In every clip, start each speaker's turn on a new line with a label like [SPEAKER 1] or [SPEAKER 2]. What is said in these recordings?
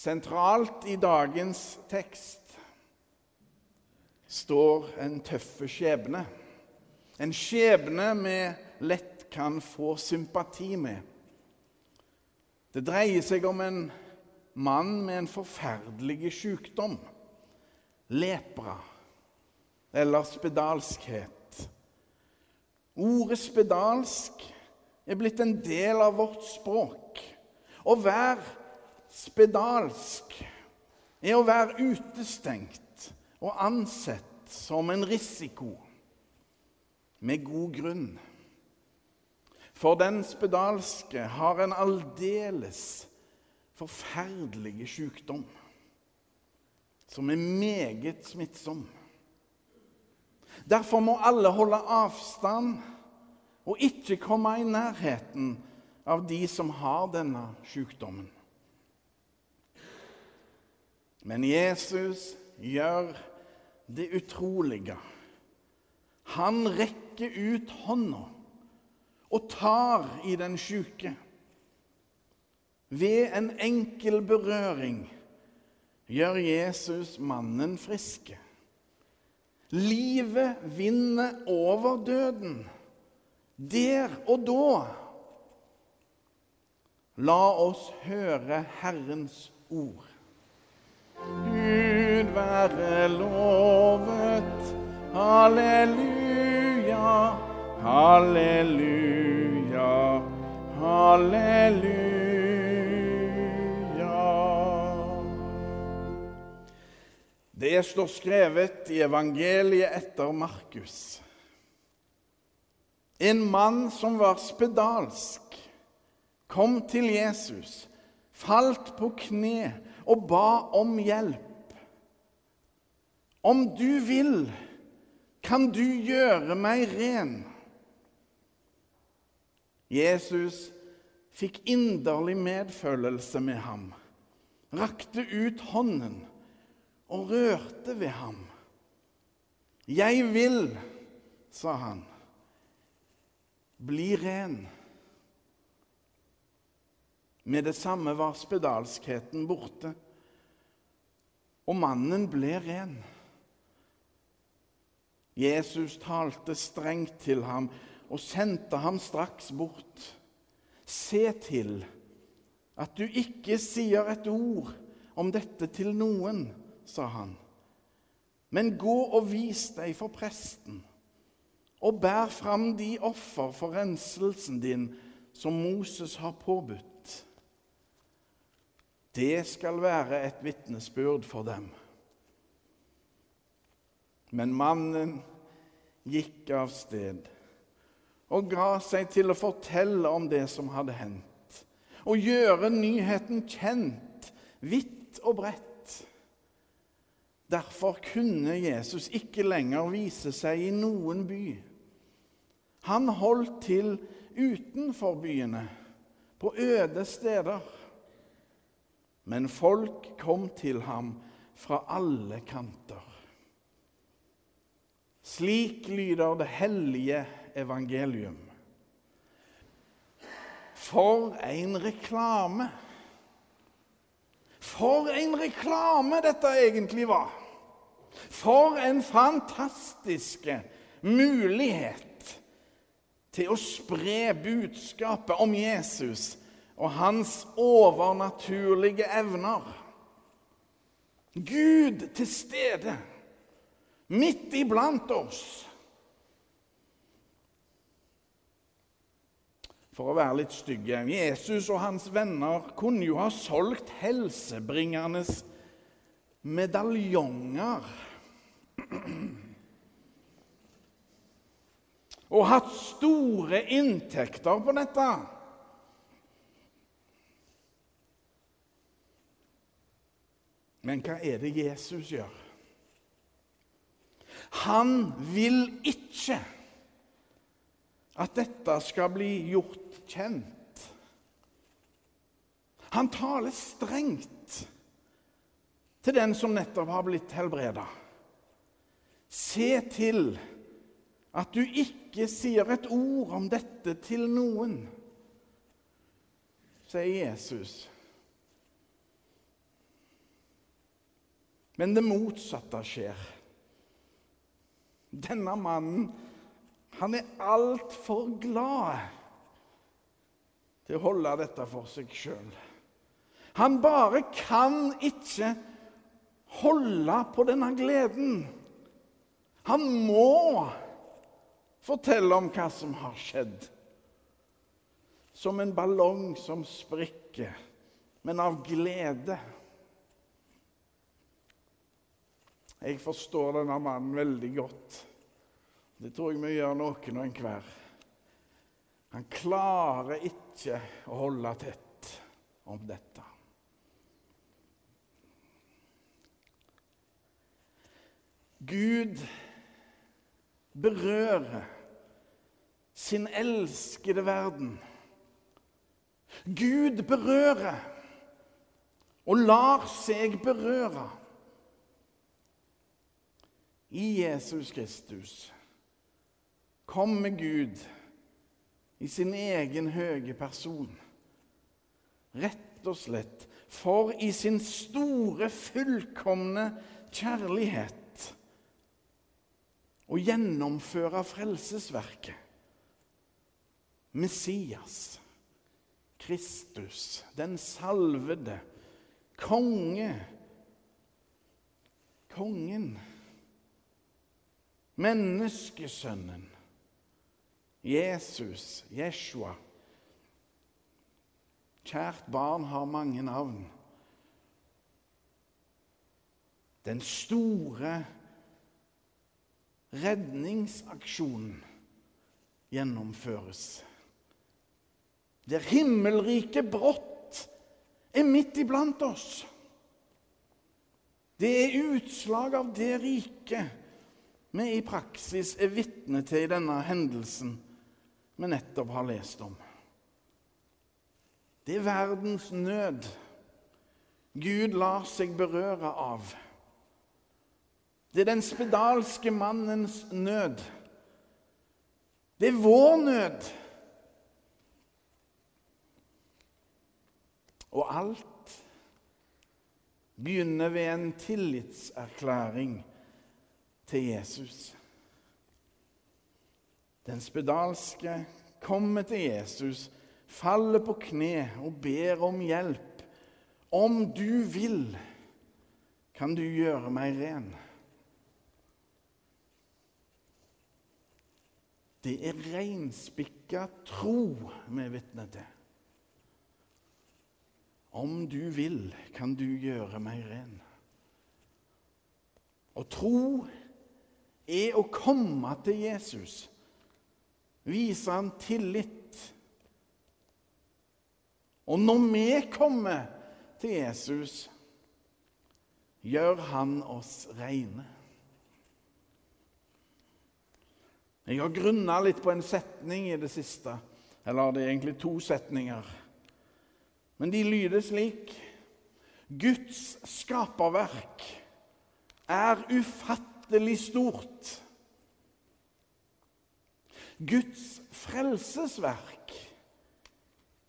[SPEAKER 1] Sentralt i dagens tekst står en tøffe skjebne. En skjebne vi lett kan få sympati med. Det dreier seg om en mann med en forferdelig sykdom. Lepra eller spedalskhet. Ordet spedalsk er blitt en del av vårt språk. Å være spedalsk er å være utestengt og ansett som en risiko, med god grunn. For den spedalske har en aldeles forferdelig sykdom som er meget smittsom. Derfor må alle holde avstand og ikke komme i nærheten av de som har denne sykdommen. Men Jesus gjør det utrolige. Han rekker ut hånda og tar i den syke. Ved en enkel berøring gjør Jesus mannen friske. Livet vinner over døden der og da. La oss høre Herrens ord. Være lovet. Halleluja, halleluja, halleluja. Det står skrevet i evangeliet etter Markus. En mann som var spedalsk, kom til Jesus, falt på kne og ba om hjelp. Om du vil, kan du gjøre meg ren. Jesus fikk inderlig medfølelse med ham, rakte ut hånden og rørte ved ham. 'Jeg vil', sa han, 'bli ren'. Med det samme var spedalskheten borte, og mannen ble ren. Jesus talte strengt til ham og sendte ham straks bort. Se til at du ikke sier et ord om dette til noen, sa han. Men gå og vis deg for presten, og bær fram de offer for renselsen din som Moses har påbudt. Det skal være et vitnesbyrd for dem. Men mannen gikk av sted og ga seg til å fortelle om det som hadde hendt, og gjøre nyheten kjent vidt og bredt. Derfor kunne Jesus ikke lenger vise seg i noen by. Han holdt til utenfor byene, på øde steder. Men folk kom til ham fra alle kanter. Slik lyder det hellige evangelium. For en reklame! For en reklame dette egentlig var! For en fantastisk mulighet til å spre budskapet om Jesus og hans overnaturlige evner. Gud til stede, midt iblant oss. For å være litt stygge Jesus og hans venner kunne jo ha solgt helsebringende medaljonger. Og hatt store inntekter på dette. Men hva er det Jesus gjør? Han vil ikke at dette skal bli gjort kjent. Han taler strengt til den som nettopp har blitt helbreda. Se til at du ikke sier et ord om dette til noen, sier Jesus. Men det motsatte skjer. Denne mannen, han er altfor glad til å holde dette for seg sjøl. Han bare kan ikke holde på denne gleden. Han må fortelle om hva som har skjedd. Som en ballong som sprikker, men av glede. Jeg forstår denne mannen veldig godt. Det tror jeg vi gjør noen og enhver. Han klarer ikke å holde tett om dette. Gud berører sin elskede verden. Gud berører og lar seg berøre. I Jesus Kristus kommer Gud i sin egen høye person. Rett og slett for i sin store, fullkomne kjærlighet å gjennomføre frelsesverket. Messias, Kristus, den salvede, konge, kongen Menneskesønnen, Jesus, Jeshua. Kjært barn har mange navn. Den store redningsaksjonen gjennomføres. Der himmelriket brått er midt iblant oss. Det er utslag av det riket vi i praksis er vitne til i denne hendelsen vi nettopp har lest om. Det er verdens nød Gud lar seg berøre av. Det er den spedalske mannens nød. Det er vår nød. Og alt begynner ved en tillitserklæring til Jesus. Den spedalske kommer til Jesus, faller på kne og ber om hjelp. Om du vil, kan du gjøre meg ren. Det er reinspikka tro vi er til. Om du vil, kan du gjøre meg ren. Og tro er å komme til Jesus, vise han tillit. Og når vi kommer til Jesus, gjør han oss reine. Jeg har grunna litt på en setning i det siste. Eller det er egentlig to setninger. Men de lyder slik Guds skaperverk er ufattelig ufattelig stort. Guds frelsesverk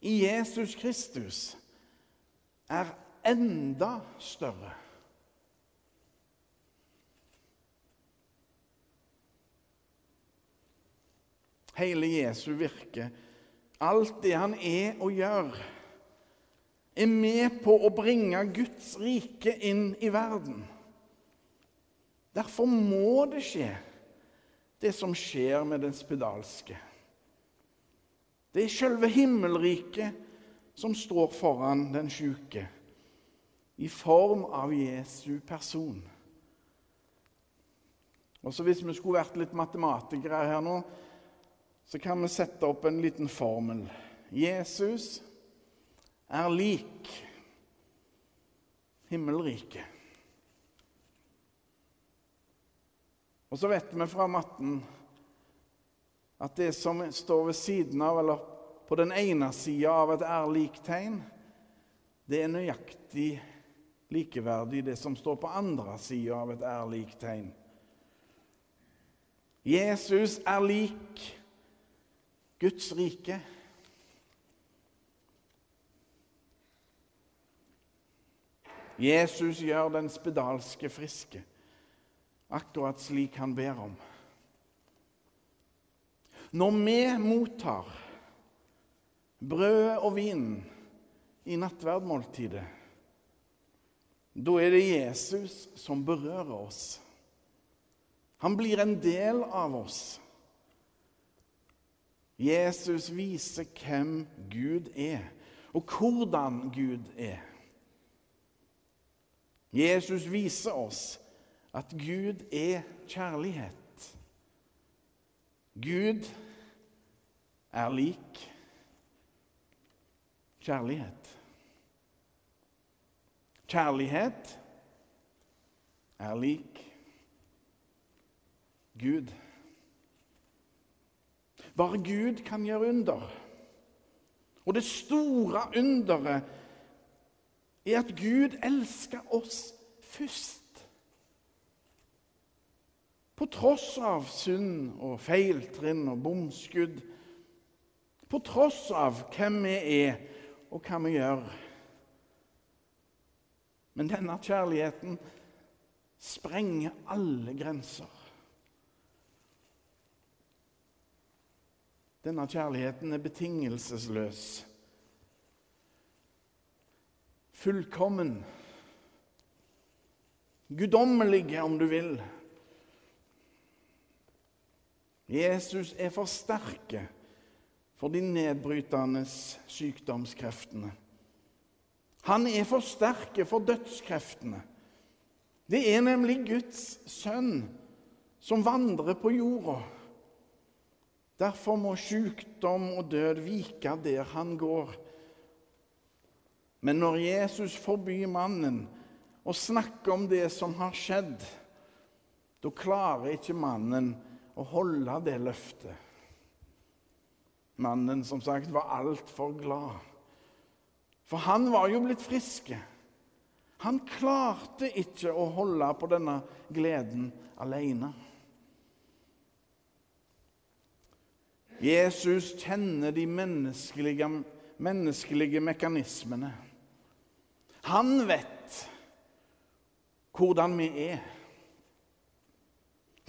[SPEAKER 1] i Jesus Kristus er enda større. Hele Jesu virke, alt det han er og gjør, er med på å bringe Guds rike inn i verden. Derfor må det skje, det som skjer med den spedalske. Det er selve himmelriket som står foran den sjuke, i form av Jesu person. Og så Hvis vi skulle vært litt matematikere her nå, så kan vi sette opp en liten formel. Jesus er lik himmelriket. Og så vet vi fra matten at det som står ved siden av, eller på den ene sida av et er-lik-tegn, det er nøyaktig likeverdig det som står på andre sida av et er-lik-tegn. Jesus er lik Guds rike. Jesus gjør den spedalske friske, akkurat slik han ber om. Når vi mottar brødet og vinen i nattverdmåltidet, da er det Jesus som berører oss. Han blir en del av oss. Jesus viser hvem Gud er, og hvordan Gud er. Jesus viser oss at Gud er kjærlighet. Gud er lik kjærlighet. Kjærlighet er lik Gud. Bare Gud kan gjøre under. Og det store underet er at Gud elsker oss først. På tross av synd og feiltrinn og bomskudd. På tross av hvem vi er, og hva vi gjør. Men denne kjærligheten sprenger alle grenser. Denne kjærligheten er betingelsesløs fullkommen, guddommelig, om du vil. Jesus er for sterke for de nedbrytende sykdomskreftene. Han er for sterke for dødskreftene. Det er nemlig Guds sønn som vandrer på jorda. Derfor må sykdom og død vike der han går. Men når Jesus forbyr mannen å snakke om det som har skjedd, da klarer ikke mannen å holde det løftet. Mannen som sagt var altfor glad. For han var jo blitt friske. Han klarte ikke å holde på denne gleden alene. Jesus kjenner de menneskelige, menneskelige mekanismene. Han vet hvordan vi er.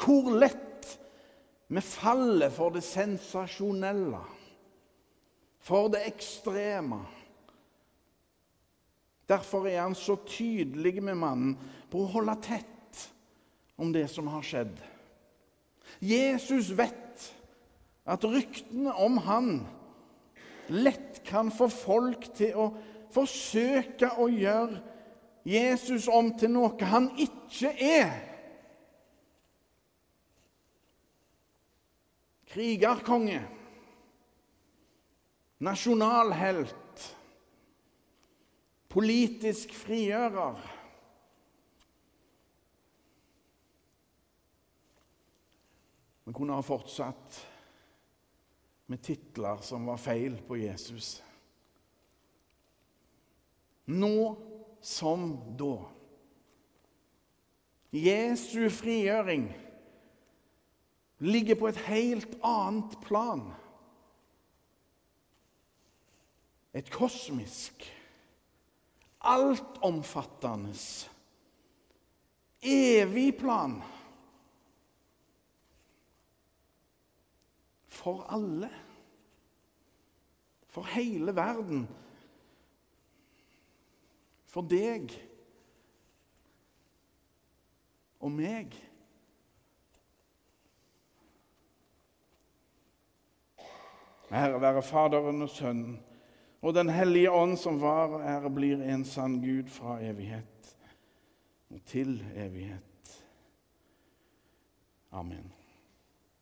[SPEAKER 1] Hvor lett vi faller for det sensasjonelle, for det ekstreme. Derfor er han så tydelig med mannen på å holde tett om det som har skjedd. Jesus vet at ryktene om han lett kan få folk til å forsøke å gjøre Jesus om til noe han ikke er. Krigerkonge, nasjonalhelt, politisk frigjører. Vi kunne ha fortsatt med titler som var feil på Jesus. Nå som da. Jesu frigjøring ligger på et helt annet plan. Et kosmisk, altomfattende, evig plan. For alle. For hele verden for deg og meg. Ære være Faderen og Sønnen og Den hellige ånd, som var og ære blir en sann Gud fra evighet og til evighet. Amen.